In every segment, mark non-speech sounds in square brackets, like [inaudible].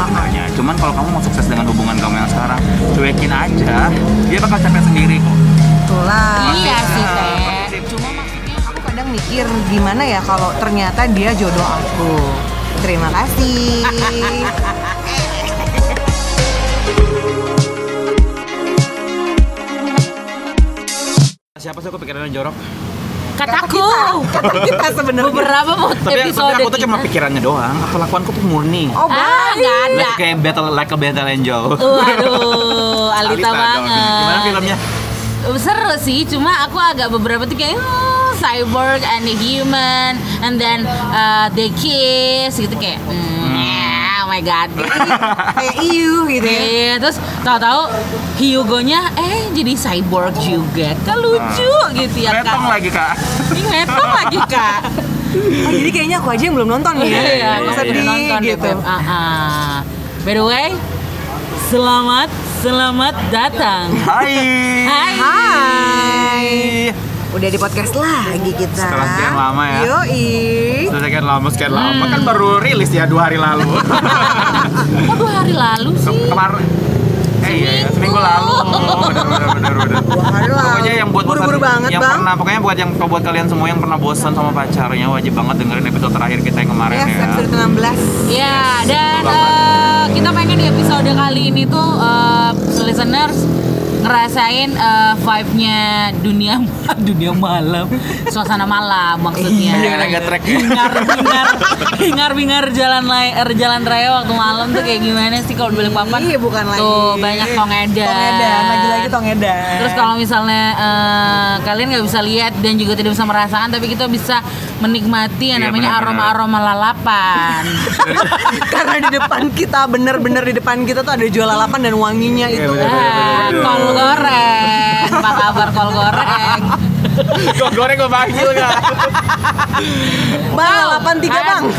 usahanya cuman kalau kamu mau sukses dengan hubungan kamu yang sekarang cuekin aja dia bakal capek sendiri kok Itulah. Iya sih, Teh. Cuma maksudnya Aku kadang mikir gimana ya kalau ternyata dia jodoh aku. Terima kasih. siapa sih aku pikirannya jorok kataku. Kita [laughs] sebenarnya. Beberapa mau tapi, tapi episode aku tuh cuma pikirannya doang aku lakuanku tuh murni Oh, Ah, baik. nggak ada. like kayak battle like a battle angel Waduh, Alita, dong. banget. gimana filmnya Seru sih, cuma aku agak beberapa tuh kayak oh, cyborg and a human and then uh, they kiss gitu kayak hmm, yeah, my god. Kayak iu gitu ya. Iya, terus tahu-tahu Hyugo-nya eh jadi cyborg juga. Kan lucu gitu ya, Metong Kak. lagi kak Ini metong lagi, Kak. Oh, jadi kayaknya aku aja yang belum nonton nih ya. Iya, iya, iya. nonton deh, gitu. Beb. Ah, ah. By the way, selamat selamat datang. Hai Hai. Hai. Udah di podcast lagi kita. Setelah sekian lama ya. Yoi. Sudah sekian lama, sekian lama Hmm. kan baru rilis ya dua hari lalu. [laughs] Kok dua hari lalu sih? Kemarin. Eh iya, ya, seminggu lalu. Oh, bener bener bener bener. Dua hari lalu. Pokoknya yang buat Buru-buru banget, yang Bang. pernah pokoknya buat yang buat kalian semua yang pernah bosan sama pacarnya wajib banget dengerin episode terakhir kita yang kemarin Yes, ya. episode 16. Ya, dan eh, kita pengen di episode kali ini tuh eh, listeners ngerasain eh, vibe-nya dunia [laughs] dunia malam, suasana malam maksudnya. Iya, agak track ya. Hingar bingar, hingar bingar jalan lay, er, jalan raya waktu malam tuh kayak gimana sih kalau di papan? Iya, bukan lagi. Tuh banyak tongedan. Tongedan, lagi-lagi tongedan. Terus kalau misalnya eh, kalian nggak bisa lihat dan juga tidak bisa merasakan, tapi kita bisa menikmati yang Iya, namanya aroma-aroma lalapan. [laughs] Karena di depan kita, bener-bener di depan kita tuh ada jual lalapan dan wanginya Iya, itu. bener. Ah, kol goreng. Apa kabar kol goreng? Kok goreng gue panggil gak? Bang, lalapan tiga bang. [laughs]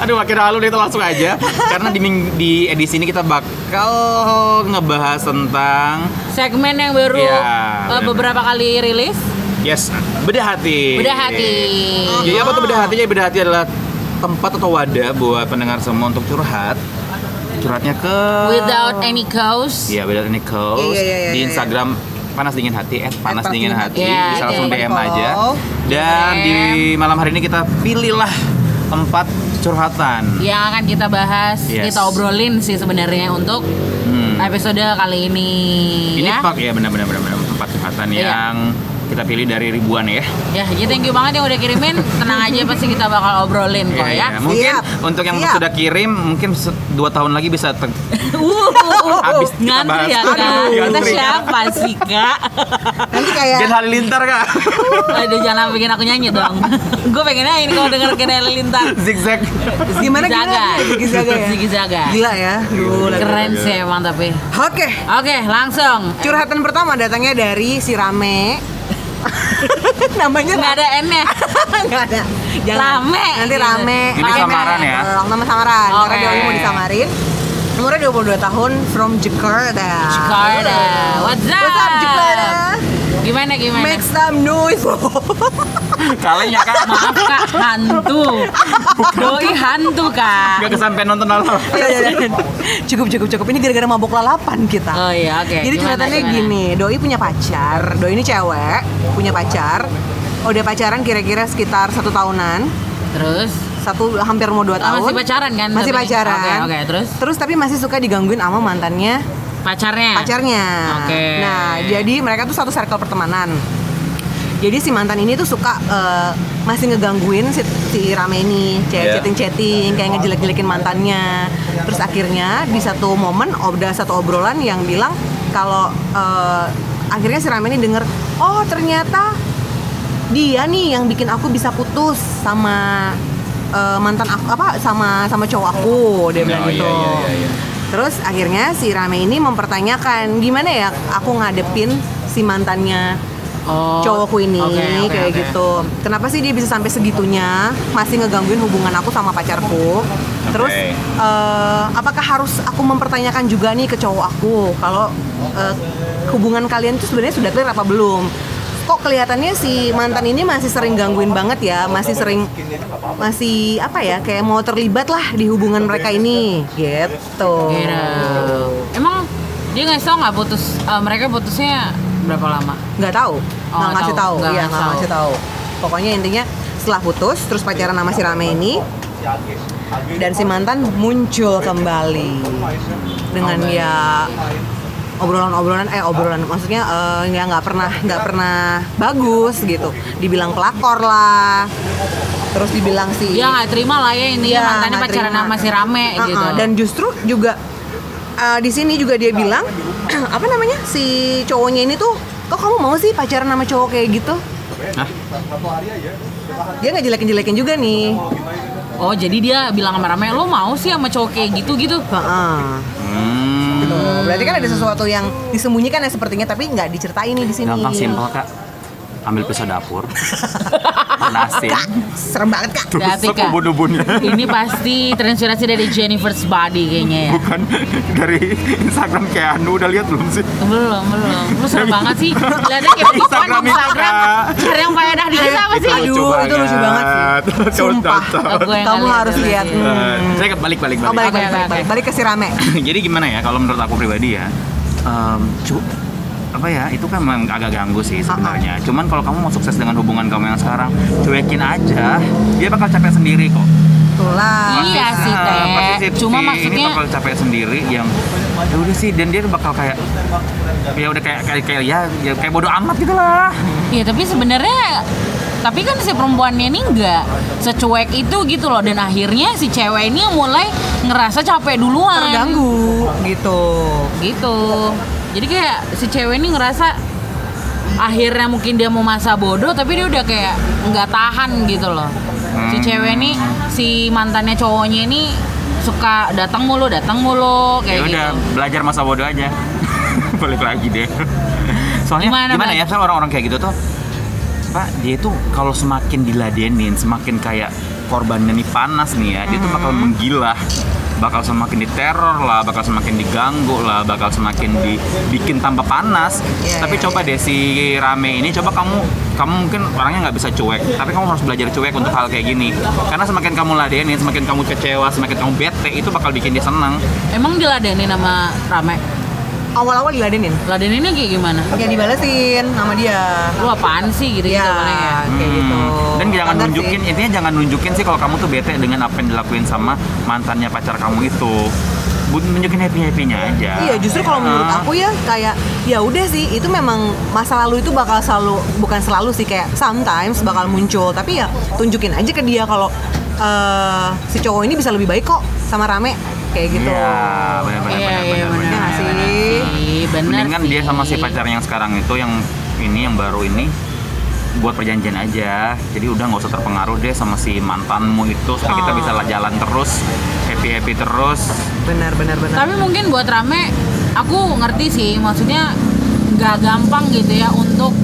Aduh makin halu deh itu langsung aja Karena di, di edisi ini kita bakal ngebahas tentang Segmen yang baru Iya, eh, benar. beberapa kali rilis. Yes, bedah hati Bedah hati. Jadi apa tuh bedah hati? Jadi bedah hati adalah tempat atau wadah buat pendengar semua untuk curhat Curhatnya ke Without any cause. Iya, without any cause Iya, iya, iya, Di iya. Instagram panas dingin hati at panas Panas dingin Dingin hati Hati. Iya, bisa langsung oke. DM aja dan DM. di malam hari ini kita pilihlah tempat curhatan Yang akan kita bahas, Yes. kita obrolin sih sebenarnya untuk Hmm. episode kali ini. Ini ya. pak ya benar-benar benar tempat curhatan Iya. yang kita pilih dari ribuan ya. Ya, jadi thank you banget yang udah kirimin. Tenang aja pasti kita bakal obrolin kok ya. iya. Mungkin Siap. untuk yang Siap. sudah kirim mungkin dua tahun lagi bisa ter- Uh, uh, uh, Habis kita ngantri ya bahas. kak. Aduh, Kita siapa sih kak? Nanti kayak Gen Halilintar kak. Aduh jangan bikin aku nyanyi dong. [laughs] Gue pengennya ini kalau denger kena lintar. Zigzag. gimana Zaga. gimana? Ziggy Zaga ya. Ziggy Zaga. Gila ya. Lagi. Keren sih emang tapi. Oke, Oke langsung. curhatan pertama datangnya dari si Rame. [laughs] Namanya Nggak ada N-nya. [laughs] Nggak ada. Rame. Nanti rame. Ini Rame. samaran ya? Nama samaran. Karena Oke. dia mau disamarin. Umurnya 22 tahun from Jakarta. Jakarta. What's up? What's up Jakarta? Gimana gimana? Make some noise. [laughs] Kalinya kak. Maaf kak, hantu. Doi hantu kak. Gak kesampean nonton hal [laughs] Iya, iya, iya. cukup cukup cukup ini gara-gara mabok lalapan kita. Oh iya oke. Jadi Gimana, ceritanya gimana? gini, Doi punya pacar. Doi ini cewek, punya pacar. Udah pacaran kira-kira sekitar satu tahunan. Terus? Satu hampir mau dua Oh, tahun. masih pacaran kan? Masih tapi? pacaran. Oke oke terus? Terus tapi masih suka digangguin sama mantannya Pacarnya? pacarnya. Oke. Nah, jadi mereka tuh satu circle pertemanan. Jadi si mantan ini tuh suka eh, masih ngegangguin si, si Rame ini, chat Iya. chatting-chatting, kayak ngejelek-jelekin mantannya. Terus akhirnya di satu momen ada satu obrolan yang bilang kalau eh, akhirnya si Rame ini denger, oh ternyata dia nih yang bikin aku bisa putus sama eh, mantan aku apa sama sama cowok aku dia bilang Oh, gitu. iya, iya, iya, iya. Terus akhirnya si Rame ini mempertanyakan gimana ya aku ngadepin si mantannya Oh, cowokku ini oke, oke, kayak oke. gitu. Kenapa sih dia bisa sampai segitunya masih ngegangguin hubungan aku sama pacarku? Terus eh, apakah harus aku mempertanyakan juga nih ke cowok aku kalau eh, hubungan kalian itu sebenarnya sudah clear apa belum? Kok kelihatannya si mantan ini masih sering gangguin banget ya, masih sering masih apa ya kayak mau terlibat lah di hubungan mereka ini gitu. Emang dia nggak tau nggak putus eh, mereka putusnya berapa lama? Nggak tahu, Oh, nggak ngasih tahu. tahu, Nggak iya ngasih nggak tahu. ngasih tahu. Pokoknya intinya setelah putus, terus pacaran sama si Rame ini, dan si mantan muncul kembali dengan Oh, ya obrolan-obrolan eh obrolan maksudnya ya nggak pernah nggak pernah bagus gitu dibilang pelakor lah terus dibilang si Dia nggak terima lah ya intinya Iya, mantannya pacaran sama si Rame Uh-uh, gitu. dan justru juga uh, di sini juga dia bilang [clears throat] apa namanya si cowoknya ini tuh kok kamu mau sih pacaran sama cowok kayak gitu Hah? dia nggak jelekin jelekin juga nih Oh jadi dia bilang sama Rame lo mau sih sama cowok kayak gitu gitu? Heeh. Hmm. Gitu. berarti kan ada sesuatu yang disembunyikan ya sepertinya tapi nggak diceritain nih di sini Gampang simpel kak. Ambil pisau dapur. [laughs] Nasin. serem banget kak Hati-hati, Kak. ubun-ubunnya. Ini pasti terinspirasi dari Jennifer's Body kayaknya ya. Bukan dari Instagram Keanu udah lihat belum sih? Belum, belum. Lu serem banget sih. Lihatnya kayak di Instagram Instagram. Cari yang faedah dikit apa sih? Aduh, itu lucu banget sih. Sumpah. Oh, gue yang kamu harus lihat lihat. Hmm. Saya balik balik Oh, balik, balik. Oke, balik, ke si rame Jadi gimana ya kalau menurut aku pribadi ya, em, cu apa ya itu kan memang agak ganggu sih sebenarnya. Cuman kalau kamu mau sukses dengan hubungan kamu yang sekarang, cuekin aja. Dia bakal capek sendiri kok. Itulah. Iya sih, Teh. Cuma maksudnya- ini bakal capek sendiri yang ya udah sih dan dia bakal kayak ya udah kayak kayak, kayak ya, ya kayak bodoh amat gitu lah. Iya tapi sebenarnya tapi kan si perempuannya ini nggak secuek itu gitu loh dan akhirnya si cewek ini mulai ngerasa capek duluan terganggu gitu gitu jadi kayak si cewek ini ngerasa akhirnya mungkin dia mau masa bodoh tapi dia udah kayak nggak tahan gitu loh si Hmm. cewek ini si mantannya cowoknya ini suka datang mulu datang mulu Ya kayak udah gitu belajar masa bodoh aja. [laughs] Balik lagi deh. Soalnya Gimana, gimana, ya, soal orang-orang kayak gitu tuh Pak, dia tuh kalau semakin diladenin, semakin kayak korbannya nih panas nih ya, dia tuh bakal Hmm. menggila bakal semakin diteror lah, bakal semakin diganggu lah, bakal semakin dibikin tambah panas. Iya, Tapi iya, coba deh si Rame ini, coba kamu kamu mungkin orangnya nggak bisa cuek, tapi kamu harus belajar cuek untuk hal kayak gini. Karena semakin kamu ladenin, semakin kamu kecewa, semakin kamu bete, itu bakal bikin dia senang. emang diladenin sama rame awal-awal diladenin ladeninnya kayak gimana ya dibalesin sama dia lu apaan sih gitu ya gitu ya kayak gitu Hmm. Dan jangan Standar nunjukin, sih. intinya jangan nunjukin sih kalau kamu tuh bete dengan apa yang dilakuin sama mantannya pacar kamu itu. Bu- Nunjukin happy happynya aja. Iya, justru kalau menurut aku ya kayak ya udah sih itu memang masa lalu itu bakal selalu bukan selalu sih kayak sometimes bakal muncul tapi ya tunjukin aja ke dia kalau eh, si cowok ini bisa lebih baik kok sama rame kayak gitu. Iya, benar-benar. Iya, benar, iya, benar, benar. Iya sih? Iya, bener Mendingan dia sama si pacarnya yang sekarang itu yang ini yang baru ini buat perjanjian aja. Jadi udah nggak usah terpengaruh deh sama si mantanmu itu supaya kita Oh. bisa lah jalan terus, happy happy terus. Benar benar benar. Tapi mungkin buat rame, aku ngerti sih, maksudnya nggak gampang gitu ya untuk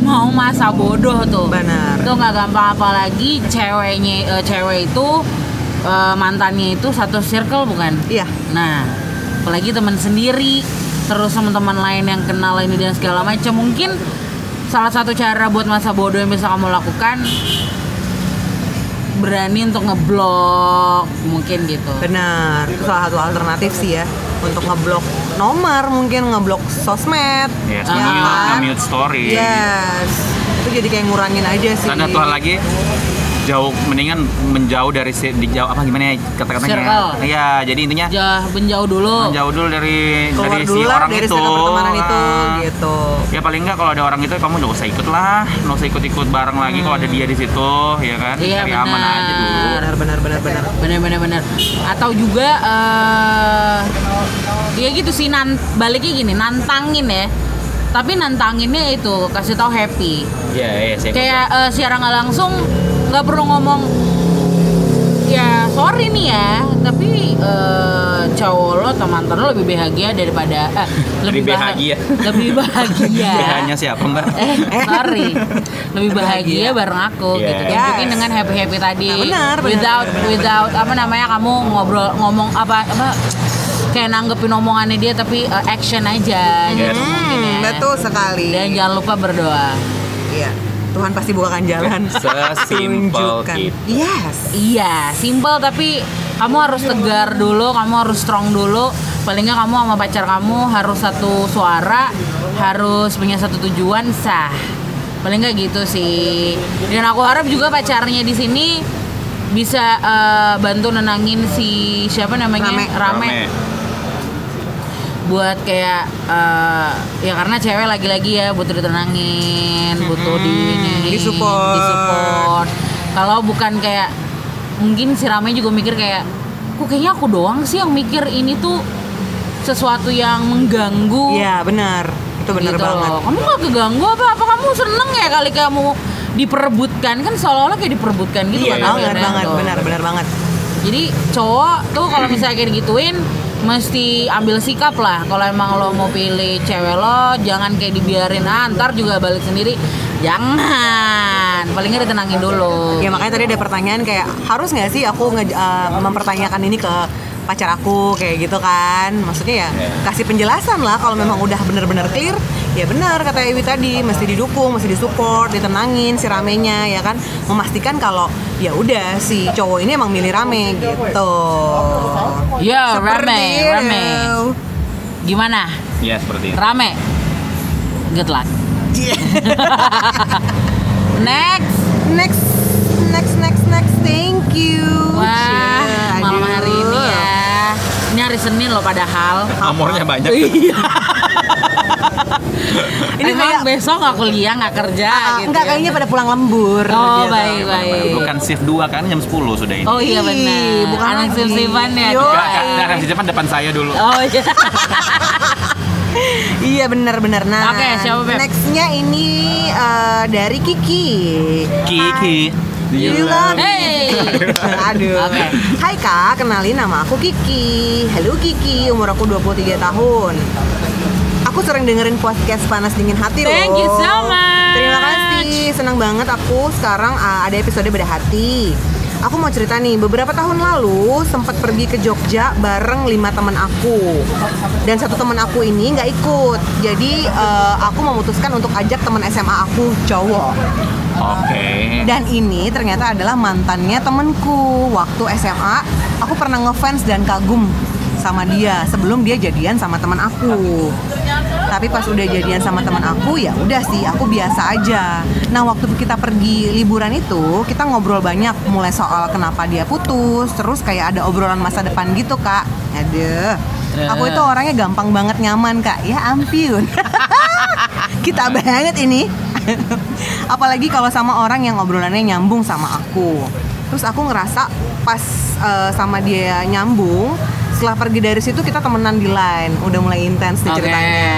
mau masa bodoh tuh. Benar. Itu nggak gampang apalagi ceweknya, eh, cewek itu eh, mantannya itu satu circle bukan? Iya. Nah, apalagi teman sendiri, terus teman-teman lain yang kenal ini dan segala macam, mungkin salah satu cara buat masa bodoh yang bisa kamu lakukan berani untuk ngeblok mungkin gitu. Benar, itu salah satu alternatif sih ya untuk ngeblok nomor mungkin ngeblok sosmed. Yes, ya nge-mute, kan? nge-mute story. Yes, itu jadi kayak ngurangin aja sih. Dan satu hal lagi jauh mendingan menjauh dari si di jauh apa gimana ya kata-katanya iya jadi intinya Jah, menjauh dulu. menjauh dulu dari keluar dari si orang dari itu pertemanan itu Ah. gitu. ya paling nggak kalau ada orang itu kamu nggak usah ikut lah nggak usah ikut-ikut bareng lagi kalau ada dia di situ ya kan Iya, cari aman benar. aja dulu Benar benar benar benar. Bener-bener bener. Atau juga eh ya gitu sih nan baliknya gini nantangin ya. Tapi nantanginnya itu kasih tahu happy. iya iya sih Kayak secara nggak langsung nggak perlu ngomong ya sorry nih ya tapi eh, cowok lo atau mantan lo lebih bahagia daripada eh, [laughs] lebih Lebih bah- bahagia. lebih [laughs] bahagia hanya siapa mbak [laughs] eh sorry lebih bahagia bareng aku Yes. gitu tunjukin dengan happy happy tadi Nah, benar, benar, without benar, benar. without apa namanya kamu ngobrol ngomong apa apa kayak nanggepin omongannya dia tapi uh, action aja gitu Yes. mungkin ya. Hmm, betul sekali. dan jangan lupa berdoa Iya. Tuhan pasti bukakan jalan. [laughs] Sesimpel itu. Yes. Iya, simple tapi kamu harus tegar dulu, kamu harus strong dulu. Paling nggak kamu sama pacar kamu harus satu suara, harus punya satu tujuan sah. Paling nggak gitu sih. Dan aku harap juga pacarnya di sini bisa eh, bantu nenangin si siapa namanya Rame. rame, buat kayak eh, ya karena cewek lagi-lagi ya butuh ditenangin, butuh di ini disupport. disupport. Kalau bukan kayak mungkin si Rame juga mikir kayak kok kayaknya aku doang sih yang mikir ini tuh sesuatu yang mengganggu. Iya, benar. Itu benar gitu banget. loh. Kamu gak keganggu apa? Apa kamu seneng ya kali kamu diperebutkan kan seolah-olah kayak diperebutkan gitu Iya, kan banget, banget, benar, benar banget. Jadi cowok tuh kalau misalnya kayak gituin mesti ambil sikap lah. Kalau emang lo mau pilih cewek lo jangan kayak dibiarin ah, ntar juga balik sendiri. Jangan. Paling nggak ditenangin dulu. Ya makanya tadi ada pertanyaan kayak harus nggak sih aku eh, mempertanyakan ini ke pacar aku kayak gitu kan maksudnya ya kasih penjelasan lah kalau memang udah bener-bener clear ya benar kata Ewi tadi mesti didukung mesti disupport ditenangin si ramenya ya kan memastikan kalau ya udah si cowok ini emang milih rame gitu Yo, Seperti rame, rame. Gimana? Ya seperti itu. Rame. Good luck. [laughs] Next. next next next next thank you Wah, Cia, malam aduh. hari ini ya. Ini hari Senin loh padahal. Amornya banyak. [laughs] Iya. Ini Emang kayak- besok nggak kuliah nggak kerja Ah, gitu. enggak ya? kayaknya pada pulang lembur Oh, gitu. baik, baik. Bukan shift 2 kan jam 10 sudah ini. Oh iya benar. bukan Anak lagi. sip-sipan ya. Enggak, Iya. enggak, enggak, depan depan saya dulu. Oh iya. [laughs] Iya benar-benar. Nah, Oke, siapa, Beb? Nextnya ini eh, dari Kiki. Kiki. Do you love me? Hey. [laughs] Aduh. Oke. Hai Kak, kenalin nama aku Kiki. Halo Kiki, umur aku 23 tahun. Aku sering dengerin podcast Panas Dingin Hati loh. Thank you so much. Terima kasih, senang banget aku sekarang uh, ada episode Beda Hati. Aku mau cerita nih, beberapa tahun lalu sempat pergi ke Jogja bareng lima teman aku dan satu teman aku ini nggak ikut. Jadi uh, aku memutuskan untuk ajak teman SMA aku cowok. Oke. Dan ini ternyata adalah mantannya temenku Waktu SMA aku pernah ngefans dan kagum sama dia sebelum dia jadian sama teman aku. Tapi pas udah jadian sama teman aku ya udah sih aku biasa aja. Nah waktu kita pergi liburan itu kita ngobrol banyak mulai soal kenapa dia putus, terus kayak ada obrolan masa depan gitu kak. Aduh, aku itu orangnya gampang banget nyaman kak. Ya ampun. [laughs] kita banget ini. [laughs] Apalagi kalau sama orang yang obrolannya nyambung sama aku. Terus aku ngerasa pas eh, sama dia nyambung, setelah pergi dari situ kita temenan di line, udah mulai intens nih Oke. ceritanya.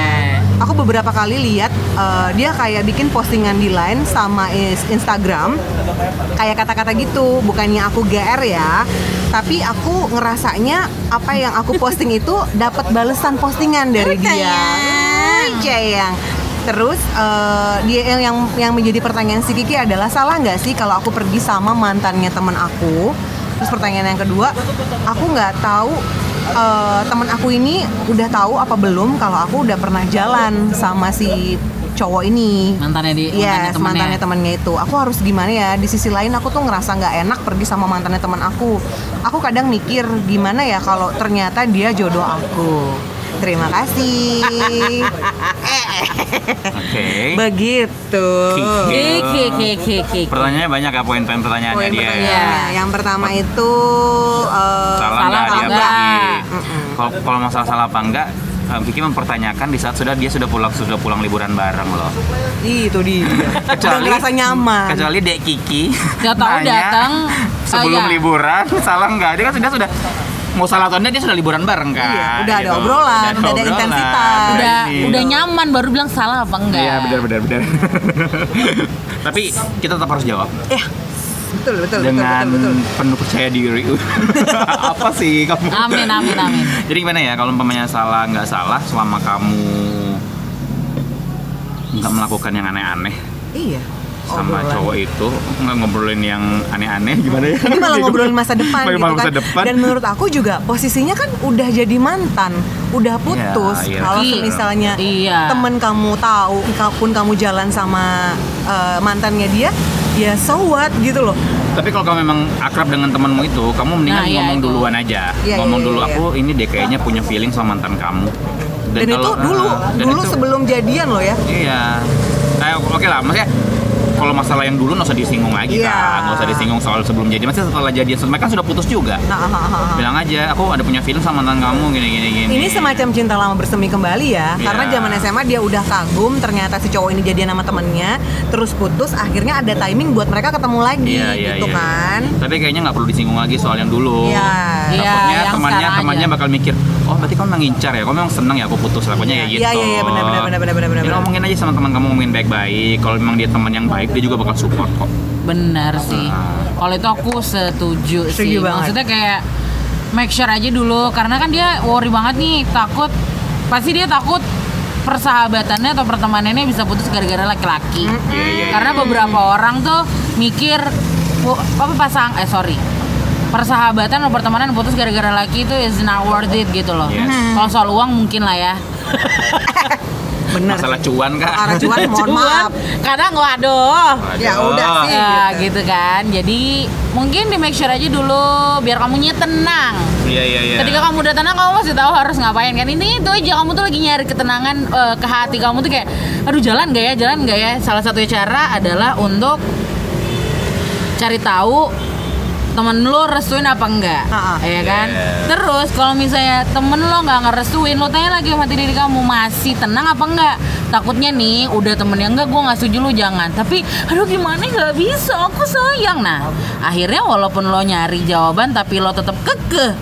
Aku beberapa kali lihat eh, dia kayak bikin postingan di line sama Instagram, kayak kata-kata gitu. Bukannya aku GR ya, tapi aku ngerasanya apa yang aku posting itu dapat balesan postingan dari dia. Sayang. Terus eh, dia yang, yang yang menjadi pertanyaan si Kiki adalah salah nggak sih kalau aku pergi sama mantannya teman aku? Terus pertanyaan yang kedua, aku nggak tahu eh, teman aku ini udah tahu apa belum kalau aku udah pernah jalan sama si cowok ini. Mantannya di Yes, mantannya mantannya temennya itu. Aku harus gimana ya? Di sisi lain aku tuh ngerasa nggak enak pergi sama mantannya teman aku. Aku kadang mikir gimana ya kalau ternyata dia jodoh aku. Terima kasih. Oke. Begitu. Kiki. Kiki, kiki. Pertanyaannya banyak ya poin-poin pertanyaannya Poin dia. ya. pertanyaannya. Yang pertama itu eh, Salah Salah dia enggak? Mm-mm. Kalau kalau masalah salah apa enggak, eh, Kiki mempertanyakan di saat sudah dia sudah pulang sudah pulang liburan bareng loh. itu dia. Udah ngerasa nyaman. Kecuali Dek Kiki. Nggak tahu datang, sebelum iya. liburan salah enggak? Dia kan sudah sudah mau salah atau enggak dia sudah liburan bareng kan. Iya, udah ada obrolan, udah ada intensitas. Udah ini. udah nyaman baru bilang salah apa enggak? Iya benar benar benar. [laughs] Tapi kita tetap harus jawab Ya. Betul, betul, betul, dengan betul, betul. penuh percaya diri. [laughs] Apa sih kamu? Amin, amin, amin. Jadi gimana ya kalau umpamanya salah nggak salah selama kamu nggak melakukan yang aneh-aneh. Iya. Sama obrolan. cowok itu nggak ngobrolin yang aneh-aneh gimana ya? Ini malah [laughs] ngobrolin masa depan gitu kan. masa depan. Dan menurut aku juga posisinya kan udah jadi mantan, udah putus. Iya, iya. Kalau Iya. misalnya Iya. temen kamu tahu, pun kamu jalan sama eh, mantannya dia, ya so what gitu loh. Tapi kalau kamu memang akrab dengan temanmu itu, kamu mendingan Nah, iya, ngomong itu. duluan aja. Iya, ngomong iya, dulu iya, aku ini deh kayaknya punya feeling sama mantan kamu. Dan, itu kalau- dulu, ah, dan dulu itu- sebelum jadian loh ya. Iya. Nah, oke lah, maksudnya kalau masalah yang dulu nggak usah disinggung lagi Iya. kan, nggak usah disinggung soal sebelum jadi. Maksudnya setelah jadian, mereka kan sudah putus juga. Nah, ah, ah, ah. Bilang aja, aku ada punya feeling sama mantan kamu gini gini gini. Ini semacam cinta lama bersemi kembali ya, Iya. karena zaman SMA dia udah kagum, ternyata si cowok ini jadian sama temennya, terus putus, akhirnya ada timing buat mereka ketemu lagi, Iya, iya, gitu iya. kan? Tapi kayaknya nggak perlu disinggung lagi soal yang dulu. Iya. Iya, Takutnya yang temannya temannya aja. bakal mikir, oh berarti kamu memang ngincar ya, kamu memang seneng ya aku putus lakunya ya gitu. Iya, iya, iya, benar, benar, benar, benar, benar, benar. Ngomongin aja sama teman kamu ngomongin baik-baik. Kalau memang dia teman yang baik, dia juga bakal support kok. Bener sih. Kalau itu aku setuju, Setuju sih. banget. Maksudnya kayak make sure aja dulu karena kan dia worry banget nih, takut pasti dia takut persahabatannya atau pertemanannya bisa putus gara-gara laki-laki. Iya, iya, iya. Karena beberapa orang tuh mikir "Wah, apa pasang eh sorry persahabatan atau pertemanan putus gara-gara laki itu is not worth it gitu loh. Yes. Kalau soal uang mungkin lah ya. [laughs] Bener. Masalah cuan kak. Arah cuan, [laughs] mohon Cuman, maaf. Kadang waduh. Ya udah sih. Ya gitu. gitu kan. Jadi mungkin di make sure aja dulu biar kamunya tenang. Iya iya iya. Ketika kamu udah tenang kamu masih tahu harus ngapain kan. Ini itu aja kamu tuh lagi nyari ketenangan eh, ke hati kamu tuh kayak aduh jalan gak ya? Jalan gak ya? Salah satu cara adalah untuk cari tahu temen lo restuin apa enggak Ha-ha. ya kan Yes. terus kalau misalnya temen lo nggak ngerestuin lo tanya lagi sama diri kamu masih tenang apa enggak takutnya nih udah temennya enggak gue nggak setuju lo jangan tapi aduh gimana nggak bisa aku sayang nah akhirnya walaupun lo nyari jawaban tapi lo tetap kekeh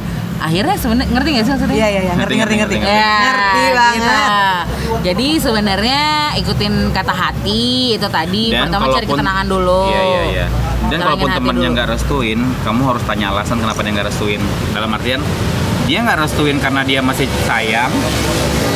akhirnya sebenarnya ngerti gak sih maksudnya Iya, iya, iya, ngerti, ngerti, ngerti. Ngerti, Ya, Ngerti gitu. banget. Jadi sebenarnya ikutin kata hati itu tadi. Dan Pertama cari ketenangan dulu. Iya iya iya. Dan kalaupun temennya nggak restuin, kamu harus tanya alasan kenapa dia nggak restuin. Dalam artian dia nggak restuin karena dia masih sayang,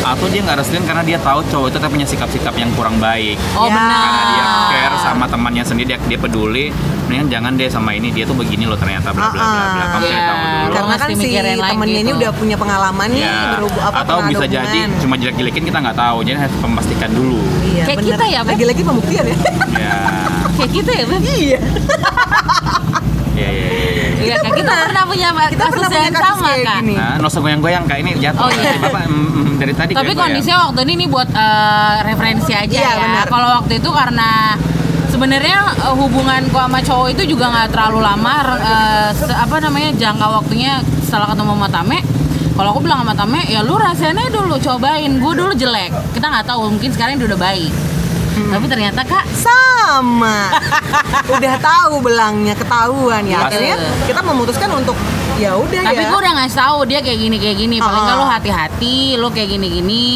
atau dia nggak restuin karena dia tahu cowok itu punya sikap-sikap yang kurang baik. Oh Ya. benar. Karena dia care sama temannya sendiri, dia, dia peduli. Mendingan jangan deh sama ini, dia tuh begini loh ternyata bla bla bla bla. Kamu Iya. cari tahu dulu. Karena kan si temennya ini tuh. udah punya pengalaman nih Ya. berhubung apa atau bisa jadi hubungan. cuma jelek-jelekin kita nggak tahu. Jadi harus memastikan dulu. Iya, Kayak bener. kita ya? Lagi-lagi pembuktian ya. Ya. Kayak kita ya, Beb? iya. Iya iya iya. iya. Iya, Kak. kita pernah punya Kita kasus pernah punya yang kasus sama, kayak Kak. gini. Nah, no usah goyang-goyang kak ini jatuh. Oh, iya. Bapak mm, mm, dari tadi Tapi kondisinya waktu ini nih buat eh, referensi aja Iya, ya. benar. Kalau waktu itu karena sebenarnya eh, hubunganku sama cowok itu juga nggak terlalu lama. se- apa namanya jangka waktunya setelah ketemu sama Tame. Kalau aku bilang sama Tame, ya lu rasanya dulu cobain. Gue dulu jelek. Kita nggak tahu. Mungkin sekarang dia udah baik. Hmm. Tapi ternyata kak, Sama. [laughs] udah tahu belangnya, ketahuan ya. Akhirnya kita memutuskan untuk ya udah tapi ya. gue udah ngasih tahu dia kayak gini kayak gini. Paling Ah. nggak lu hati-hati, lu kayak gini-gini.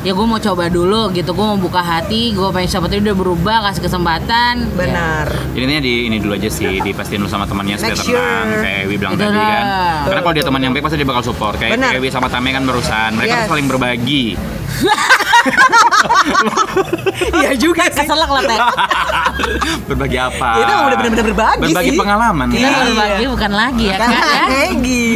Ya gue mau coba dulu gitu. Gue mau buka hati. Gue pengen siapa tahu dia udah berubah, kasih kesempatan. Ya. Benar. Jadi intinya di ini dulu aja sih, dipastiin dulu sama temannya supaya Make tenang, sure. kayak Ewi bilang Itu tadi kan. Karena kalau dia teman yang baik pasti dia bakal support. Kayak. Ewi sama Tame kan barusan, mereka Yes. tuh saling berbagi. [laughs] Iya juga sih. Keselak lah teh. [laughs] berbagi apa? Itu udah benar-benar berbagi Berbagi sih. pengalaman. Kita Iya. berbagi bukan lagi ya Kan kak ya. Egi.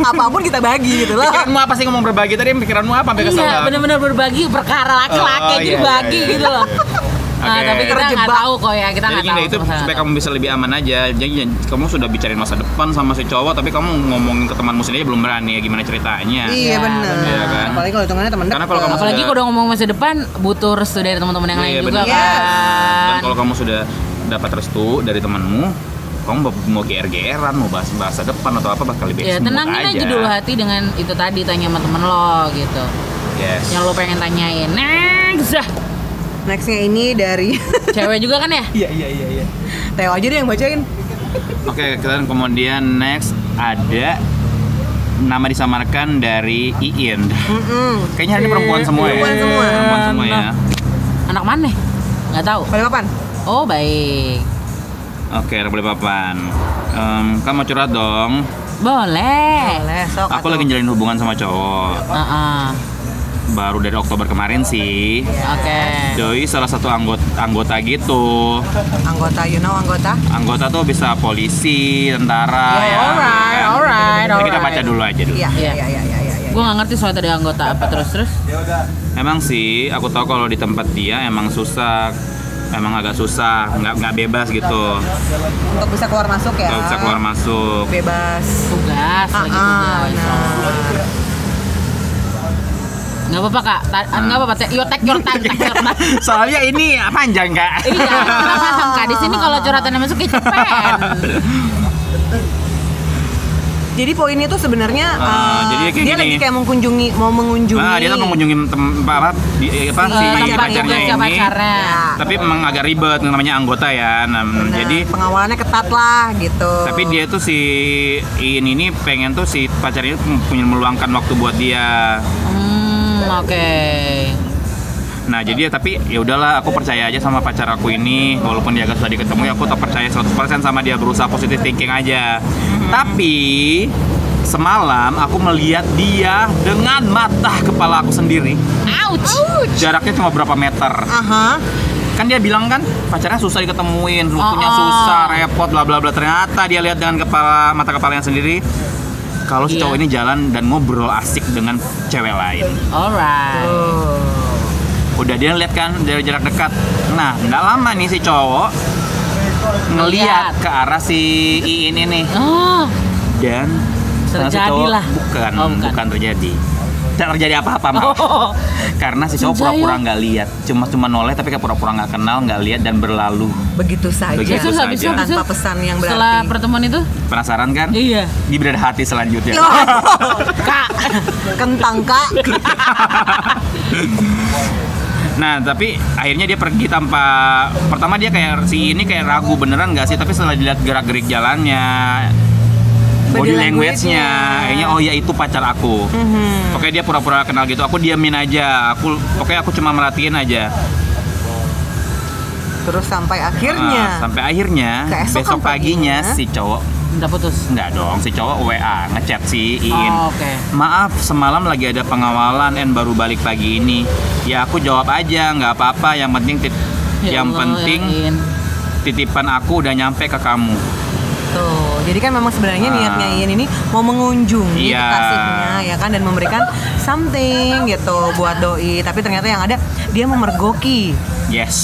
Apa pun kita bagi gitu loh. Pikiranmu apa sih ngomong berbagi tadi? Pikiranmu apa sampai kesel? Iya benar-benar berbagi perkara laki-laki Oh, jadi iya, bagi iya, iya. gitu loh. [laughs] Nah, Oke. tapi kita nggak tahu kok ya, kita Jadi nggak gini tahu. itu supaya kamu bisa lebih aman aja. Jadi kamu sudah bicarain masa depan sama si cowok, tapi kamu ngomongin ke temanmu sendiri belum berani ya gimana ceritanya. Iya Ya, benar. Iya kan? Apalagi kalau hitungannya teman Karena kalau kamu dekat. Apalagi sudah- kalau udah ngomong masa depan butuh restu dari teman-teman yang lain Iya, juga benar. Yes. Dan kan. kalau kamu sudah dapat restu dari temanmu, kamu mau- mau GR-GRan, mau bahas bahasa depan atau apa bakal lebih Ya smooth tenangin aja dulu hati dengan itu tadi tanya sama temen lo gitu. Yes. Yang lo pengen tanyain. Next. Nextnya ini dari [laughs] Cewek juga kan ya? Iya iya iya iya. Teo aja deh yang bacain. Oke, kita kemudian next ada nama disamarkan dari Iin. Mm-mm. Kayaknya hari ini perempuan semua ya. Perempuan semua. Perempuan semua ya. Anak mana? Nggak tahu. Paling papan? Oh baik. Oke, boleh papan. Em, kamu mau curhat dong. Boleh. Boleh, sok. Aku atuh. lagi jalin hubungan sama cowok. Heeh. Baru dari Oktober kemarin sih. Oke. Doi salah satu anggota anggota gitu. Anggota, you know anggota? Anggota tuh bisa polisi, tentara Oh, ya. alright, kan? alright, Jadi kita alright. baca dulu aja dulu. Iya, Iya. iya, iya, iya, iya. iya. Gue gak ngerti soal tadi anggota apa terus terus. Emang sih, aku tahu kalau di tempat dia emang susah, emang agak susah, nggak nggak bebas gitu, Untuk bisa keluar masuk ya. nggak bisa keluar masuk. Bebas. Tugas Ah, lagi ah, tugas. Nggak apa-apa kak. Ta- Ah. Nggak apa-apa. Take your take your time, take your time. [laughs] Soalnya ini panjang kak. Iya, paham kak. Di sini kalau curhatannya masuk ke cepen. Jadi poinnya tuh sebenarnya eh, jadi kayak dia gini. lagi kayak mengunjungi mau mengunjungi. Nah, dia tuh mengunjungi tem- apa, di, apa Si si tempat pacarnya ini. pacarnya. Ya. Tapi memang agak ribet namanya anggota ya. Nah, Benar, jadi pengawalannya ketat lah gitu. tapi dia tuh si Iin ini pengen tuh si pacarnya itu punya meluangkan waktu buat dia. Hmm, oke. Nah jadi ya tapi ya udahlah aku percaya aja sama pacar aku ini walaupun dia agak susah diketemu ya aku tetap percaya 100% sama dia berusaha positive thinking aja. Tapi semalam aku melihat dia dengan mata kepala aku sendiri. Ouch. Jaraknya cuma berapa meter. Aha. Kan dia bilang kan pacarnya susah diketemuin, waktunya Oh, oh. susah, repot, bla bla bla. Ternyata dia lihat dengan kepala mata kepalanya sendiri kalau si Iya. cowok ini jalan dan ngobrol asik dengan cewek lain. Alright. Oh. udah dia lihat kan dari jarak dekat nah nggak lama nih si cowok Ngeliat. ke arah si Iin ini Oh, dan si Terjadilah. cowok bukan, Oh, bukan. bukan terjadi tidak terjadi apa-apa malah oh. karena si cowok pura-pura nggak lihat cuma cuma noleh tapi kayak pura-pura nggak kenal nggak lihat dan berlalu Begitu saja. Begitu itu, saja. habis itu, Tanpa pesan yang Setelah berarti. pertemuan itu? penasaran kan Iya. di berada hati selanjutnya Yo, [laughs] Kak. kentang kak. Nah, tapi akhirnya dia pergi tanpa pertama dia kayak si ini kayak ragu beneran nggak sih, tapi setelah dilihat gerak-gerik jalannya, body Body language-nya, kayaknya oh ya itu pacar aku. Mhm. Oke dia pura-pura kenal gitu, aku diamin aja, aku oke aku cuma merhatiin aja. Terus sampai akhirnya. Nah, sampai akhirnya besok paginya paginya. si cowok Udah putus. nggak dong, si cowok WA ngechat si Iin. Oh, oke. Maaf, semalam lagi ada pengawalan and baru balik pagi ini. Ya aku jawab aja, nggak apa-apa. Yang penting tit- Ya yang Allah, penting Iin. titipan aku udah nyampe ke kamu. Tuh, jadi kan memang sebenarnya Ah. niatnya Ian ini mau mengunjungi Iya. kekasihnya ya kan dan memberikan something gitu buat doi, tapi ternyata yang ada dia memergoki. Yes.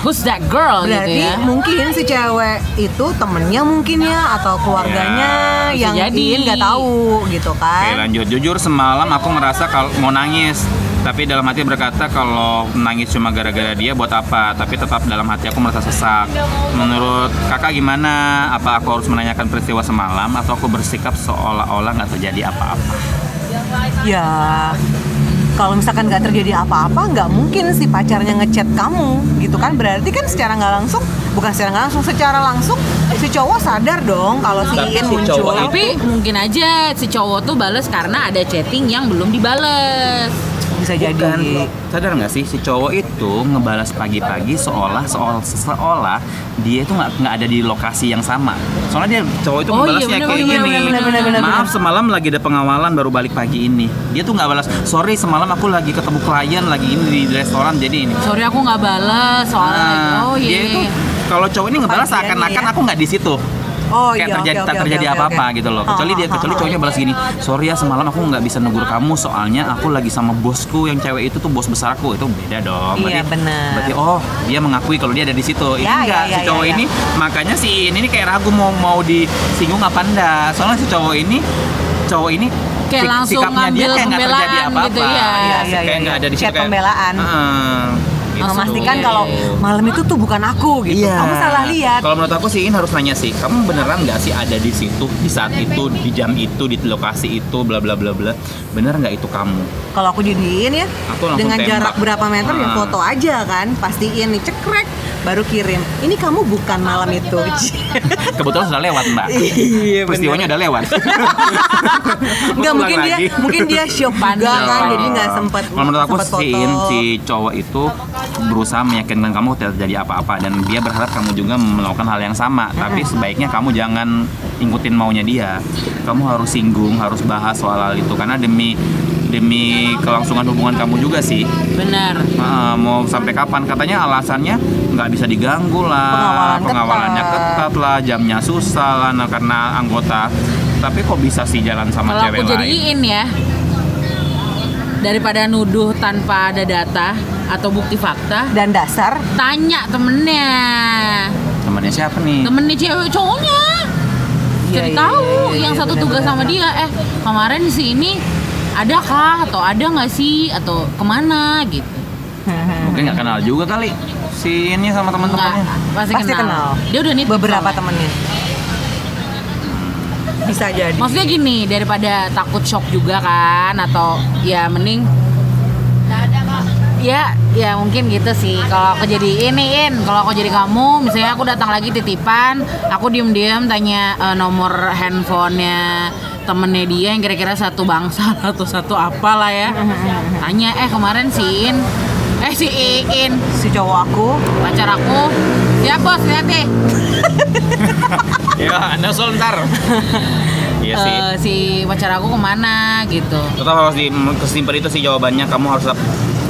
Who's that girl Berarti gitu ya? mungkin si cewek itu temennya mungkin ya atau keluarganya Ya, yang jadi. Ian nggak tahu gitu Oke kan. lanjut. Jujur semalam aku ngerasa kalau mau nangis. Tapi dalam hati berkata kalau nangis cuma gara-gara dia buat apa? Tapi tetap dalam hati aku merasa sesak. Menurut kakak gimana? Apa aku harus menanyakan peristiwa semalam atau aku bersikap seolah-olah nggak terjadi apa-apa? Ya kalau misalkan nggak terjadi apa-apa nggak mungkin si pacarnya ngechat kamu gitu kan berarti kan secara nggak langsung bukan secara nggak langsung secara langsung si cowok sadar dong kalau si Ian si muncul cowok Tapi mungkin aja si cowok tuh bales karena ada chatting yang belum dibales. Bisa jadi Bukan. Sadar nggak sih si cowok itu ngebalas pagi-pagi seolah seolah seolah dia itu nggak nggak ada di lokasi yang sama. Soalnya dia cowok itu Oh iya, ngebalasnya bener, kayak bener, gini. bener, bener, bener, bener, Maaf semalam lagi ada pengawalan baru balik pagi ini. Dia tuh nggak balas. Sorry semalam aku lagi ketemu klien lagi ini di restoran jadi ini. Sorry aku nggak bales soalnya. Nah, oh dia iya. itu iya. kalau cowok ini ngebalas seakan-akan ya. aku nggak di situ. Oh kayak iya terjadi oke, tak terjadi apa-apa oke. gitu loh. Kecuali dia ha, kecuali ha, cowoknya balas gini, "Sorry ya semalam aku nggak bisa negur kamu soalnya aku lagi sama bosku yang cewek itu tuh bos besarku." Itu beda dong. Iya, benar. Berarti oh, dia mengakui kalau dia ada di situ. Ini Ya, enggak, ya, si ya, cowok ya, ya. ini makanya si ini nih kayak ragu mau mau disinggung apa enggak. Soalnya si cowok ini cowok ini Kayak langsung sikapnya dia ngambil kayak nggak terjadi pembelaan apa-apa. gitu, iya. Iya, iya, kayak iya. nggak ada di situ Kayak pembelaan. Heeh, gitu. memastikan Iya, kalau iya, iya. malam itu tuh bukan aku gitu Iya. kamu salah lihat Kalau menurut aku sih Iin harus nanya sih, kamu beneran nggak sih ada di situ, di saat itu, di jam itu, di lokasi itu, bla bla bla bla. Bener nggak itu kamu? kalau aku jadiin ya Aku dengan tembak. jarak berapa meter ya Ah. foto aja kan pastiin nih cekrek baru kirim ini kamu bukan malam itu [laughs] Kebetulan sudah lewat mbak. Iya, Peristiwanya udah lewat. [laughs] Nggak mungkin dia lagi. mungkin dia shock juga kan jadi nggak sempet Kalau menurut aku sempet si Iin, si cowok itu berusaha meyakinkan kamu tidak terjadi apa-apa dan dia berharap kamu juga melakukan hal yang sama. Tapi sebaiknya kamu jangan ikutin maunya dia. Kamu harus singgung, harus bahas soal hal itu karena demi demi kelangsungan hubungan kamu juga sih. bener Ah, mau sampai kapan? Katanya alasannya nggak bisa diganggu lah, Pengawalan pengawalannya ketat. ketat lah, jamnya susah lah, nah, karena anggota. Tapi kok bisa sih jalan sama kalau cewek aku lain? jadiin ya daripada nuduh tanpa ada data atau bukti fakta Dan dasar tanya temennya Temannya siapa nih? temennya cewek cowoknya Iya, cari iya, tahu iya, iya, yang satu benar, tugas benar, sama benar. dia eh kemarin di sini ada kah atau ada nggak sih atau ke mana gitu Mungkin nggak kenal juga kali si ini sama teman-temannya. pasti, Pasti kenal. kenal. dia udah nitip beberapa temennya. Bisa jadi. maksudnya gini daripada takut shock juga kan atau ya mending ya ya mungkin gitu sih. Kalau aku jadi iniin kalau aku jadi kamu misalnya aku datang lagi titipan aku diem diem tanya eh, nomor handphonenya temennya dia yang kira-kira satu bangsa [laughs] atau satu apa lah ya tanya eh kemarin si In eh si Iin si cowok aku pacar aku siap bos lihat deh [laughs] ya, anda sol ntar. [laughs] Iya sih. Eh, si pacar aku ke mana gitu Tetap harus di kesimpan itu sih jawabannya. Kamu harus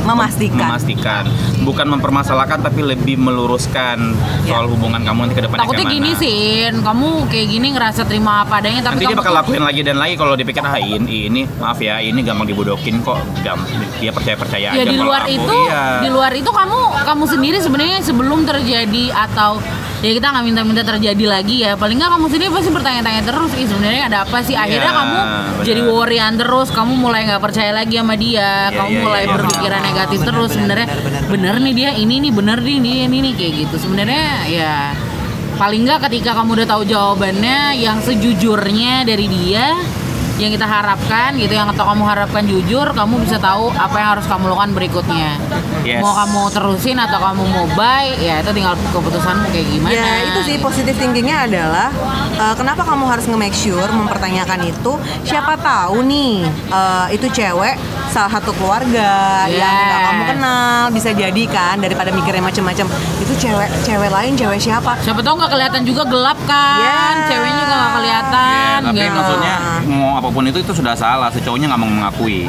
memastikan. memastikan, bukan mempermasalahkan tapi lebih meluruskan soal hubungan kamu nanti ke depannya Takutnya kayak gini sih, kamu kayak gini ngerasa terima apa adanya tapi Nanti dia kamu bakal tuh- lakuin lagi dan lagi kalau dipikir ah ini, ini maaf ya ini gampang dibodokin kok dia percaya percaya ya aja di kalau luar aku, itu iya. di luar itu kamu kamu sendiri sebenarnya sebelum terjadi atau ya kita nggak minta-minta terjadi lagi ya. Paling nggak kamu sendiri pasti bertanya-tanya terus ih sebenarnya ada apa sih? Akhirnya Iya, kamu benar. jadi worryan terus. Kamu mulai nggak percaya lagi sama dia. Iya, kamu iya, mulai iya, berpikiran iya. negatif Benar, terus benar, sebenarnya. benar, benar, bener nih dia ini nih bener nih ini ini nih kayak gitu. Sebenarnya ya paling nggak ketika kamu udah tahu jawabannya yang sejujurnya dari dia yang kita harapkan gitu yang atau kamu harapkan jujur kamu bisa tahu apa yang harus kamu lakukan berikutnya Yes. mau kamu terusin atau kamu mau buy ya itu tinggal keputusanmu kayak gimana Ya itu sih positif thinkingnya adalah eh, kenapa kamu harus nge-make sure mempertanyakan itu siapa tahu nih eh, itu cewek salah satu keluarga yang Yes. kamu kenal bisa jadi kan daripada mikirnya macam-macam itu cewek cewek lain cewek siapa siapa tahu nggak kelihatan juga gelap kan Ya. ceweknya juga nggak kelihatan Ya, tapi gitu. maksudnya mau apa pun itu itu sudah salah. Si cowoknya nggak mau mengakui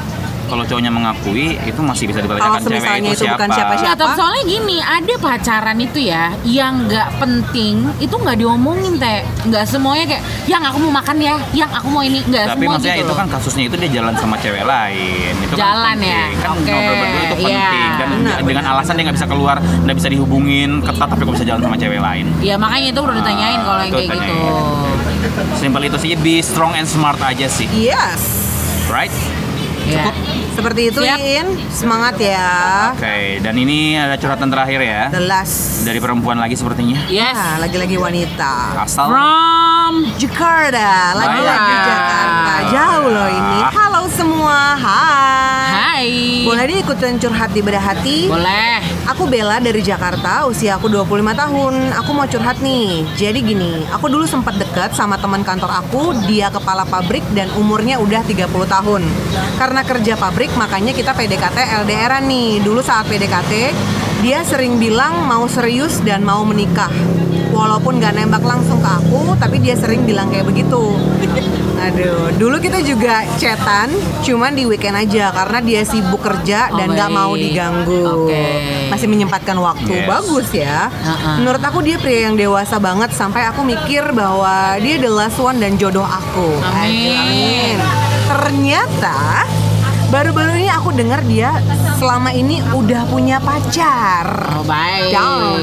kalau cowoknya mengakui itu masih bisa dipertanyakan cewek itu itu siapa. bukan siapa-siapa. Nggak, tapi soalnya gini, ada pacaran itu ya yang nggak penting, itu nggak diomongin teh, nggak semuanya kayak, yang aku mau makan ya, yang aku mau ini, nggak tapi semua maksudnya gitu. itu kan kasusnya itu dia jalan sama cewek lain itu Jalan kan ya? kan Oke, ngobrol berdua itu iya. penting. Dan Benar, dengan benar, alasan dia nggak bisa keluar nggak bisa dihubungin ketat tapi kok bisa jalan sama cewek lain. Ya makanya itu udah ditanyain kalau yang itu kayak gitu. simpel itu sih be strong and smart aja sih. Yes. Right Ya. cukup seperti itu Siap. Iin semangat ya oke dan ini ada curhatan terakhir ya the last dari perempuan lagi sepertinya Yes. Nah, lagi-lagi wanita asal From Jakarta, lagi-lagi Baik. Jakarta. Jauh loh ini. Semua, hai. Hai. Boleh diikutin curhat di bedah hati? Boleh. Aku Bella dari Jakarta, usia aku 25 tahun. Aku mau curhat nih. Jadi gini, aku dulu sempat deket sama teman kantor aku, dia kepala pabrik dan umurnya udah 30 tahun. Karena kerja pabrik, makanya kita PDKT LDRan nih. Dulu saat PDKT, dia sering bilang mau serius dan mau menikah. Walaupun gak nembak langsung ke aku, tapi dia sering bilang kayak begitu. Aduh, dulu kita juga chatan, cuman di weekend aja karena dia sibuk kerja Oh, dan gak mau diganggu. Oke. Masih menyempatkan waktu. Yes. Bagus ya. Uh-uh. Menurut aku dia pria yang dewasa banget sampai aku mikir bahwa dia the last one dan jodoh aku. Amin. Amin. Ternyata baru-baru ini aku dengar dia selama ini udah punya pacar. Oh baik. Down.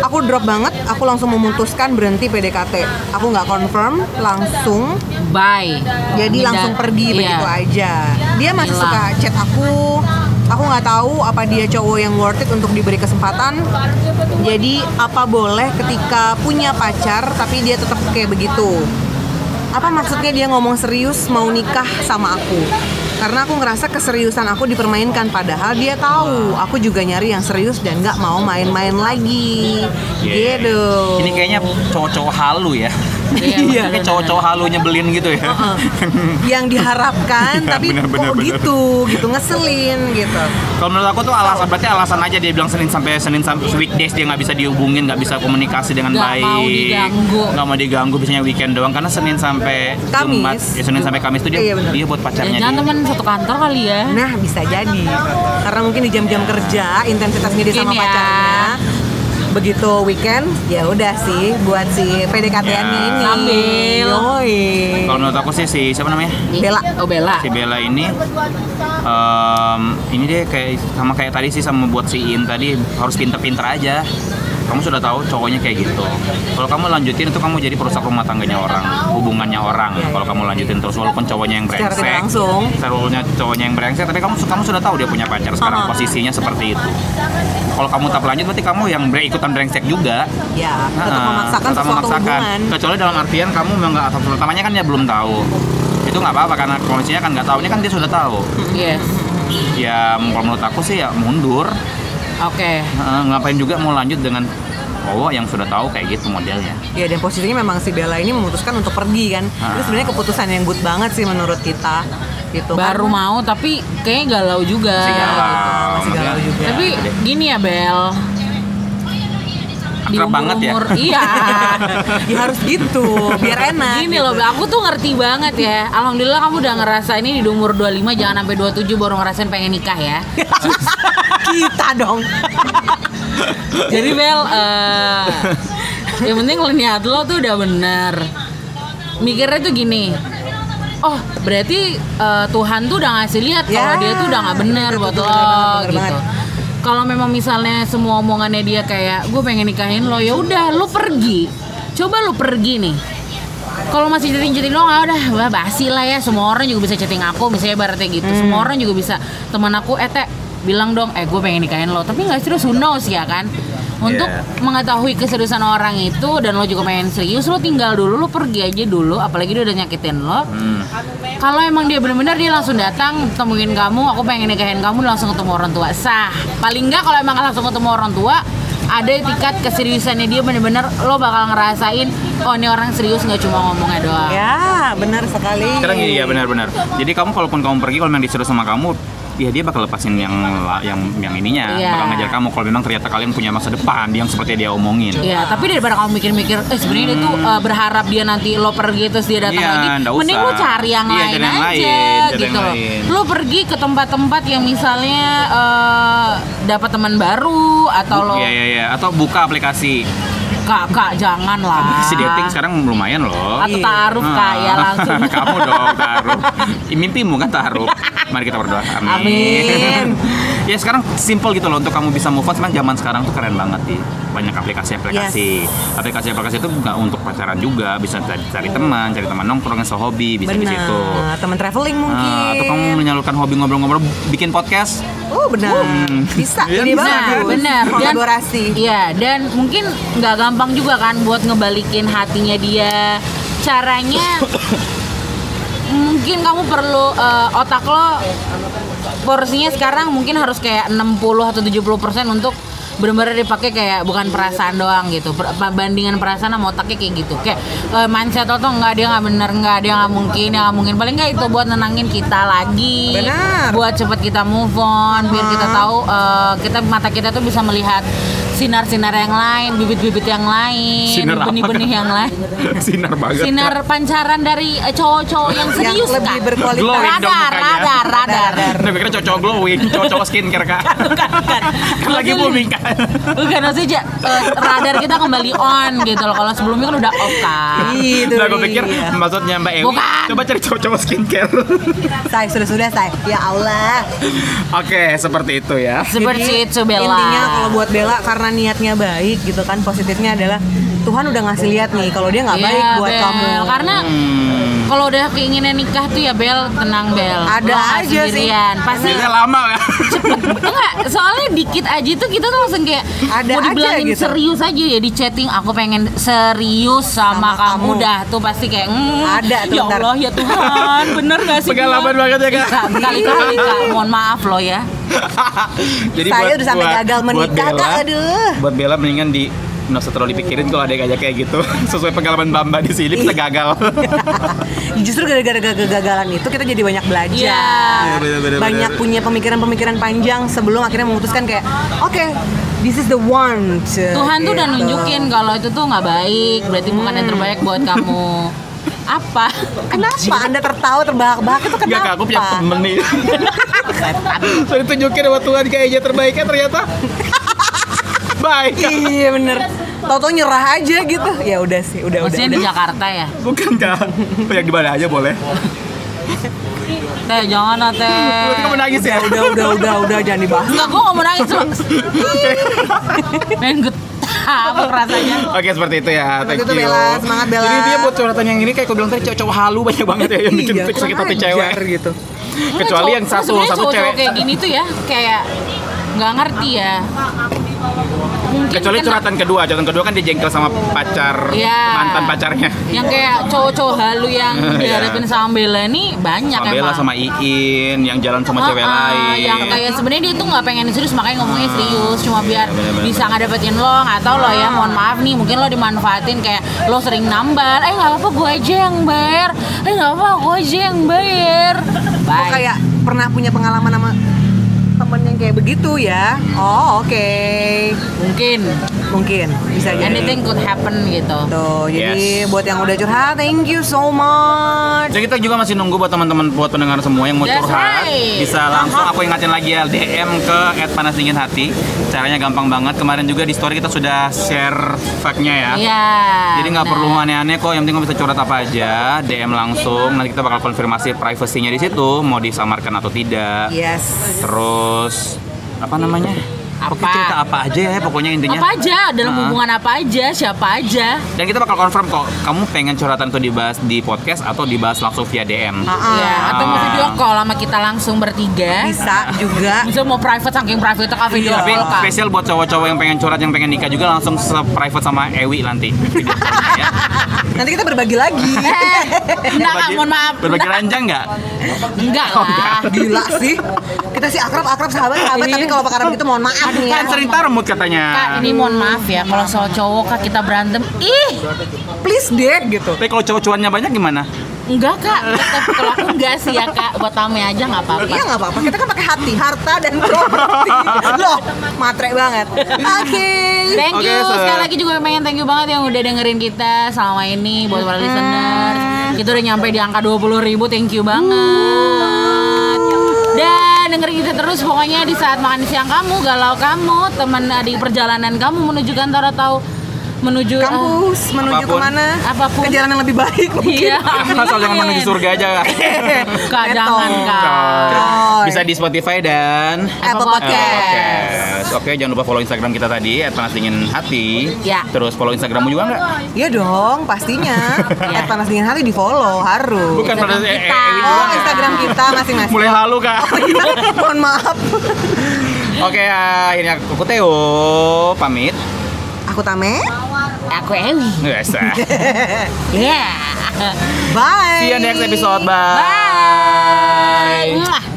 Aku drop banget, aku langsung memutuskan berhenti PDKT. Aku nggak confirm, langsung Bye. jadi Tidak- langsung pergi iya. begitu aja. Dia masih Hilang. suka chat aku. Aku nggak tahu apa dia cowok yang worth it untuk diberi kesempatan. Jadi apa boleh ketika punya pacar tapi dia tetap kayak begitu? Apa maksudnya dia ngomong serius mau nikah sama aku? Karena aku ngerasa keseriusan aku dipermainkan padahal dia tahu aku juga nyari yang serius dan nggak mau main-main lagi. Yeah. Gitu. ini kayaknya cowok-cowok halu ya Iya, kayak cowok-cowok halu nyebelin gitu ya [laughs] yang diharapkan Iya, tapi benar, benar, kok benar. gitu gitu ngeselin gitu Kalau menurut aku tuh alasan berarti alasan aja dia bilang Senin sampai Senin sampai weekdays dia nggak bisa dihubungin, nggak bisa komunikasi dengan Nggak baik. mau diganggu. Nggak mau diganggu, biasanya weekend doang karena Senin sampai Kamis. Jumat, ya Senin sampai Kamis tuh dia Iya, dia buat Ya, pacarnya jangan dia. teman satu kantor kali ya. Nah, bisa jadi. Karena mungkin di jam-jam kerja intensitasnya dia sama ya. pacarnya. Begitu weekend, ya udah sih buat si PDKT-nya Ya. ini. Sambil. Yoi. Kalau menurut aku sih si siapa namanya? Bella. Oh Bella. Si Bella ini em, ini deh kayak sama kayak tadi sih sama buat si In tadi harus pinter-pinter aja. Kamu sudah tahu cowoknya kayak gitu. Kalau kamu lanjutin itu kamu jadi perusak rumah tangganya orang, hubungannya orang. Kalau kamu lanjutin terus walaupun cowoknya yang brengsek, langsung. Serunya cowoknya yang brengsek, tapi kamu kamu sudah tahu dia punya pacar sekarang Aha. posisinya seperti itu. Kalau kamu tetap lanjut berarti kamu yang bre- ikutan brengsek juga. Ya, tetap Nah, memaksakan tetap memaksakan. hubungan. Kecuali dalam artian kamu memang nggak pertamanya kan dia belum tahu. Itu nggak apa-apa karena kondisinya kan nggak tahu. Ini kan dia sudah tahu. Yes. Ya kalau menurut aku sih ya mundur. Oke. Heeh, ngapain juga mau lanjut dengan cowok yang sudah tahu kayak gitu modelnya. Ya dan posisinya memang si Bella ini memutuskan untuk pergi kan. Ah. Itu sebenarnya keputusan yang good banget sih menurut kita. Gitu. Baru Karena- mau tapi kayaknya galau juga. Masih galau. Masih galau juga. Tapi gini ya Bel. Di Akrab banget ya. umur iya. ya harus gitu, biar enak. Gini gitu. loh, aku tuh ngerti banget ya. Alhamdulillah kamu udah ngerasain ini di umur 25 jangan sampai 27 baru ngerasain pengen nikah ya. [laughs] kita dong. Jadi Bel, eh yang penting niat lo tuh udah bener. Mikirnya tuh gini. Oh, berarti eh, Tuhan tuh udah ngasih lihat kalau Ya, dia tuh udah nggak bener betul, buat betul, lo bener banget, bener gitu. banget. Kalau memang misalnya semua omongannya dia kayak gue pengen nikahin lo, ya udah lo pergi. Coba lo pergi nih. Kalau masih chatting-chatting doang, ah udah wah, basi lah ya. Semua orang juga bisa chatting aku, misalnya ibaratnya gitu. Hmm. Semua orang juga bisa teman aku, eh teh bilang dong, eh gue pengen nikahin lo. Tapi nggak serius, who knows ya kan? Untuk Yeah. mengetahui keseriusan orang itu dan lo juga pengen serius, lo tinggal dulu, lo pergi aja dulu. Apalagi dia udah nyakitin lo. Hmm. Kalau emang dia benar-benar dia langsung datang temuin kamu, aku pengen nikahin kamu langsung ketemu orang tua sah. Paling nggak kalau emang langsung ketemu orang tua, ada tingkat keseriusannya dia bener-bener lo bakal ngerasain oh ini orang serius nggak cuma ngomongnya doang. Ya, benar sekali. Sekarang gini ya benar-benar. Jadi kamu kalaupun kamu pergi kalau memang disuruh sama kamu, ya dia bakal lepasin yang yang yang ininya, Iya. bakal ngajar kamu kalau memang ternyata kalian punya masa depan yang seperti dia omongin. Iya, tapi daripada kamu mikir-mikir, eh sebenarnya dia tuh eh, berharap dia nanti lo pergi terus dia datang Iya, lagi, mending lo cari yang Iya, lain yang aja lain, gitu yang lain. Lo pergi ke tempat-tempat yang misalnya eh, dapat teman baru atau lo Iya iya iya. Atau buka aplikasi. Kakak jangan lah. Aplikasi dating sekarang lumayan loh. atau taruh Ah. kayak langsung. [laughs] kamu dong taruh. Mimpimu kan taruh. Mari kita berdoa. Amin. Amin. Ya sekarang simple gitu loh untuk kamu bisa move on. Sekarang zaman sekarang tuh keren banget sih. Banyak aplikasi-aplikasi. Aplikasi-aplikasi itu nggak untuk pacaran juga. Bisa cari, cari teman, cari teman nongkrong, hobi bisa di situ. Benar. Teman traveling mungkin. Ah, atau kamu menyalurkan hobi ngobrol-ngobrol, bikin podcast. Oh, benar. Hmm. Bisa. Iya, Ini bisa. bagus. benar. Dan- Kolaborasi. Iya, dan mungkin nggak gampang juga kan buat ngebalikin hatinya dia. Caranya [coughs] mungkin kamu perlu eh, otak lo porsinya sekarang mungkin harus kayak 60 atau 70% untuk benar-benar dipakai kayak bukan perasaan doang gitu Per- bandingan perasaan sama otaknya kayak gitu kayak eh, mindset lo tuh nggak dia nggak bener nggak dia nggak mungkin dia nggak mungkin paling nggak itu buat nenangin kita lagi Benar. buat cepet kita move on biar kita tahu eh, kita mata kita tuh bisa melihat sinar-sinar yang lain bibit-bibit yang lain benih-benih yang lain [laughs] Sinar banget. sinar pancaran dari eh, cowok-cowok yang Yang serius lebih kan berkualitas. Glowing dong radar, mukanya. radar radar Nah, pikirnya cocok glowing, cocok skincare kak. bukan bukan Kan lagi booming kan. Bukan maksudnya eh, radar kita kembali on gitu loh kalau sebelumnya kan udah off kan Itu Nah, gue pikir dia. maksudnya Mbak Ewi, Bukan. coba cari cowok-cowok skincare. Say, sudah-sudah, say. Ya Allah. Oke, seperti itu ya. seperti Jadi, itu Bella Intinya kalau buat Bella karena niatnya baik gitu kan positifnya adalah Tuhan udah ngasih lihat nih kalau dia nggak Iya, baik buat Bel. kamu. karena Hmm. Kalau udah keinginan nikah tuh ya Bel tenang Bel Ada Lo aja sih. sendirian pasti Biasanya lama ya. cepet enggak soalnya dikit aja tuh kita tuh langsung kayak Ada mau aja dibilangin gitu. serius aja ya di chatting aku pengen serius sama, Sama kamu. kamu. dah tuh pasti kayak mm, Ada tuh, ya ntar. Allah ya Tuhan bener gak sih Pengalaman banget ya, Kak. Kak, berkali-kali kak mohon maaf loh ya Jadi Saya udah sampai gagal buat menikah, Bella, Kak. Aduh. Buat Bella mendingan di nggak usah terlalu dipikirin kalau ada yang ngajak kayak gitu [laughs] sesuai pengalaman Bamba di sini bisa gagal. [laughs] Justru gara-gara kegagalan itu kita jadi banyak belajar. Iya. Iya, bener-bener. banyak punya pemikiran-pemikiran panjang sebelum akhirnya memutuskan kayak oke, this is the one. Tuhan tuh udah Gitu. nunjukin kalau itu tuh nggak baik berarti bukan yang terbaik buat kamu [laughs] Apa? Kenapa Anda tertawa terbahak-bahak itu kenapa? Enggak, Kak, aku punya temen nih. Saya ditunjukin sama Tuhan kayaknya terbaiknya ternyata baik. Iya bener. Tau-tau nyerah aja gitu. Ya udah sih, udah udah. Maksudnya di udah. Jakarta ya? Bukan kak, banyak di mana aja boleh. Teh, jangan lah teh. Berarti kamu nangis ya? Udah udah udah udah jangan dibahas. Enggak, gue gak mau nangis loh. Main gue apa rasanya. Oke seperti itu ya, thank Seperti itu, you. Bella. Semangat, Bella. Jadi dia buat curhatan yang ini kayak gue bilang tadi cowok-cowok halu banyak banget ya yang bikin Iya, fix sakit hati cewek. gitu. Kecuali yang satu satu cewek. kayak gini tuh ya kayak nggak ngerti ya. Mungkin Kecuali kena- curhatan kedua, curhatan kedua kan dia jengkel sama pacar Iya. mantan pacarnya. yang kayak cowok-cowok halu yang [laughs] Iya. dihadapin sama Bella ini banyak Sama Bella emang. sama Iin yang jalan sama cewek Ah, ah, lain. yang kayak sebenarnya dia tuh nggak pengen serius makanya ngomongnya Ah. serius cuma biar Iya, bener-bener. bisa ngedapetin lo nggak tahu lo ya mohon maaf nih mungkin lo dimanfaatin kayak lo sering nambal eh nggak apa-apa gue aja yang bayar eh nggak apa gue aja yang bayar Bye. kayak pernah punya pengalaman sama temen yang kayak begitu ya? Oh oke. mungkin Mungkin bisa jadi. anything could happen gitu Tuh, jadi Yes. buat yang udah curhat, thank you so much. Jadi kita juga masih nunggu buat teman-teman buat pendengar semua yang mau That's curhat right. bisa langsung aku ingatin lagi ya DM ke @panasdinginhati. Caranya gampang banget. Kemarin juga di story kita sudah share fact-nya ya. Iya. Jadi nggak perlu aneh-aneh kok, yang penting kamu bisa curhat apa aja, DM langsung. Nanti kita bakal konfirmasi privasinya di situ, mau disamarkan atau tidak. Yes. Terus apa namanya? Apa? Pokoknya cerita apa aja ya, pokoknya intinya. apa aja dalam Nah. hubungan apa aja siapa aja Dan kita bakal confirm kok, kamu pengen curhatan itu dibahas di podcast atau dibahas langsung via DM. Ya atau mau Ah. video call sama kita langsung bertiga Bisa juga. bisa mau private saking private ke video Tapi call kan spesial buat cowok-cowok yang pengen curhat, yang pengen nikah juga langsung se-private sama Ewi nanti. Nanti kita berbagi lagi. Enggak [laughs] kak, mohon maaf Berbagi ranjang nggak? Enggak Oh, lah Gila sih. Kita sih akrab-akrab sahabat-sahabat, tapi kalau perkara begitu mohon maaf nih ya. Kan cerita remut katanya. kak ini mohon maaf ya kalau soal cowok kak kita berantem ih Please deh gitu. Tapi kalau cowok cuannya banyak gimana? enggak kak tetap kalau aku enggak sih ya kak buat Tame aja nggak apa-apa Iya nggak apa-apa. Kita kan pakai hati, harta dan properti. [laughs] Loh, matre banget. Oke. Thank Oke, you Sir. sekali lagi juga pengen thank you banget yang udah dengerin kita selama ini buat para listeners. Kita udah nyampe di angka 20 ribu, thank you banget. Dan dengerin kita terus pokoknya di saat makan siang kamu, galau kamu, teman di perjalanan kamu menuju kantor atau menuju eh, Kampus menuju Apa pun. ke mana? Apa pun. Ke jalan yang lebih baik. Iya, amin. [laughs] Asal jangan menuju surga aja. [laughs] Kak, jangan kak. Bisa di Spotify dan Apple Podcast. Podcast. Oke, jangan lupa follow Instagram kita tadi @panasdinginhati. Ya. Terus follow Instagrammu juga nggak? Iya dong, pastinya. Iya. [laughs] At panas dingin hati di follow harus. Bukan pada Instagram eh, kita. Oh? Instagram kita masing-masing. Mulai halu kak. Mohon maaf. Oke, ini aku Theo pamit. Aku Tame. Aku Ewi. Biasa. [laughs] Yeah. Bye. See you next episode. Bye. Bye.